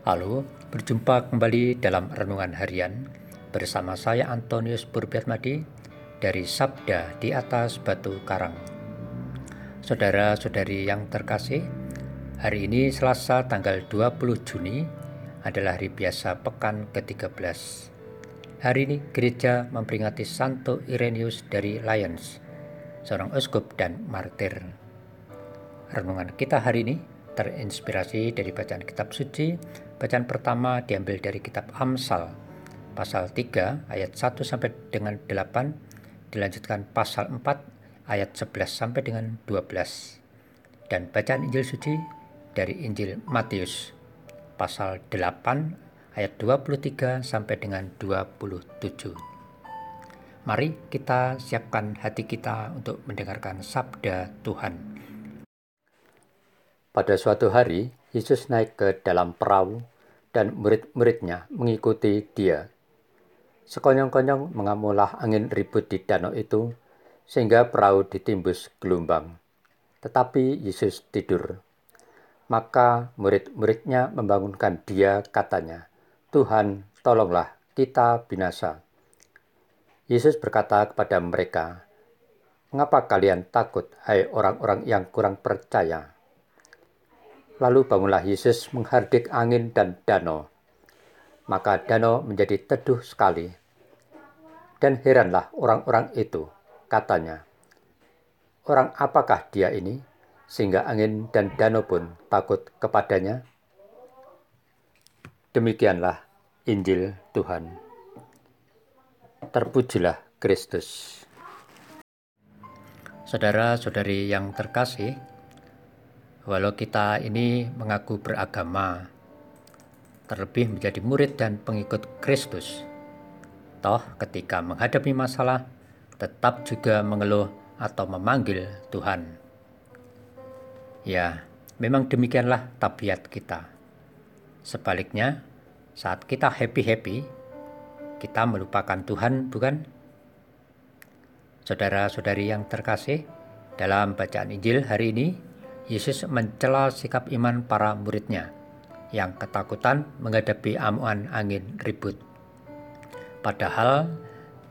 Halo, berjumpa kembali dalam Renungan Harian bersama saya Antonius Purbiatmadi dari Sabda di atas Batu Karang. Saudara-saudari yang terkasih, hari ini Selasa tanggal 20 Juni adalah hari biasa pekan ke-13. Hari ini gereja memperingati Santo Irenaeus dari Lyons, seorang uskup dan martir. Renungan kita hari ini terinspirasi dari bacaan kitab suci. Bacaan pertama diambil dari kitab Amsal pasal 3 ayat 1 sampai dengan 8 dilanjutkan pasal 4 ayat 11 sampai dengan 12 dan bacaan Injil suci dari Injil Matius pasal 8 ayat 23 sampai dengan 27. Mari kita siapkan hati kita untuk mendengarkan sabda Tuhan. Pada suatu hari, Yesus naik ke dalam perahu dan murid-muridnya mengikuti dia. Sekonyong-konyong mengamulah angin ribut di danau itu, sehingga perahu ditimbus gelombang. Tetapi Yesus tidur. Maka murid-muridnya membangunkan dia katanya, Tuhan, tolonglah kita binasa. Yesus berkata kepada mereka, Mengapa kalian takut, hai orang-orang yang kurang percaya? Lalu bangunlah Yesus menghardik angin dan danau. Maka danau menjadi teduh sekali. Dan heranlah orang-orang itu, katanya, Orang apakah dia ini, sehingga angin dan danau pun takut kepadanya? Demikianlah Injil Tuhan. Terpujilah Kristus. Saudara-saudari yang terkasih, Walau kita ini mengaku beragama, terlebih menjadi murid dan pengikut Kristus, toh ketika menghadapi masalah tetap juga mengeluh atau memanggil Tuhan. Ya, memang demikianlah tabiat kita. Sebaliknya, saat kita happy-happy, kita melupakan Tuhan, bukan? Saudara-saudari yang terkasih, dalam bacaan Injil hari ini, Yesus mencela sikap iman para muridnya yang ketakutan menghadapi amuan angin ribut. Padahal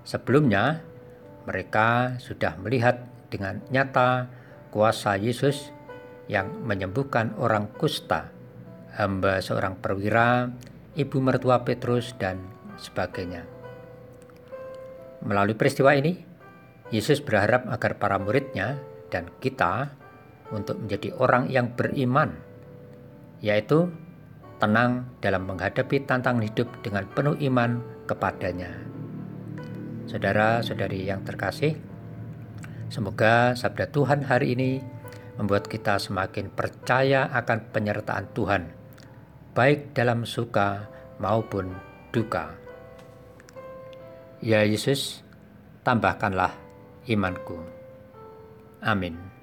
sebelumnya mereka sudah melihat dengan nyata kuasa Yesus yang menyembuhkan orang kusta, hamba seorang perwira, ibu mertua Petrus, dan sebagainya. Melalui peristiwa ini, Yesus berharap agar para muridnya dan kita untuk menjadi orang yang beriman, yaitu tenang dalam menghadapi tantangan hidup dengan penuh iman kepadanya. Saudara-saudari yang terkasih, semoga sabda Tuhan hari ini membuat kita semakin percaya akan penyertaan Tuhan, baik dalam suka maupun duka. Ya Yesus, tambahkanlah imanku. Amin.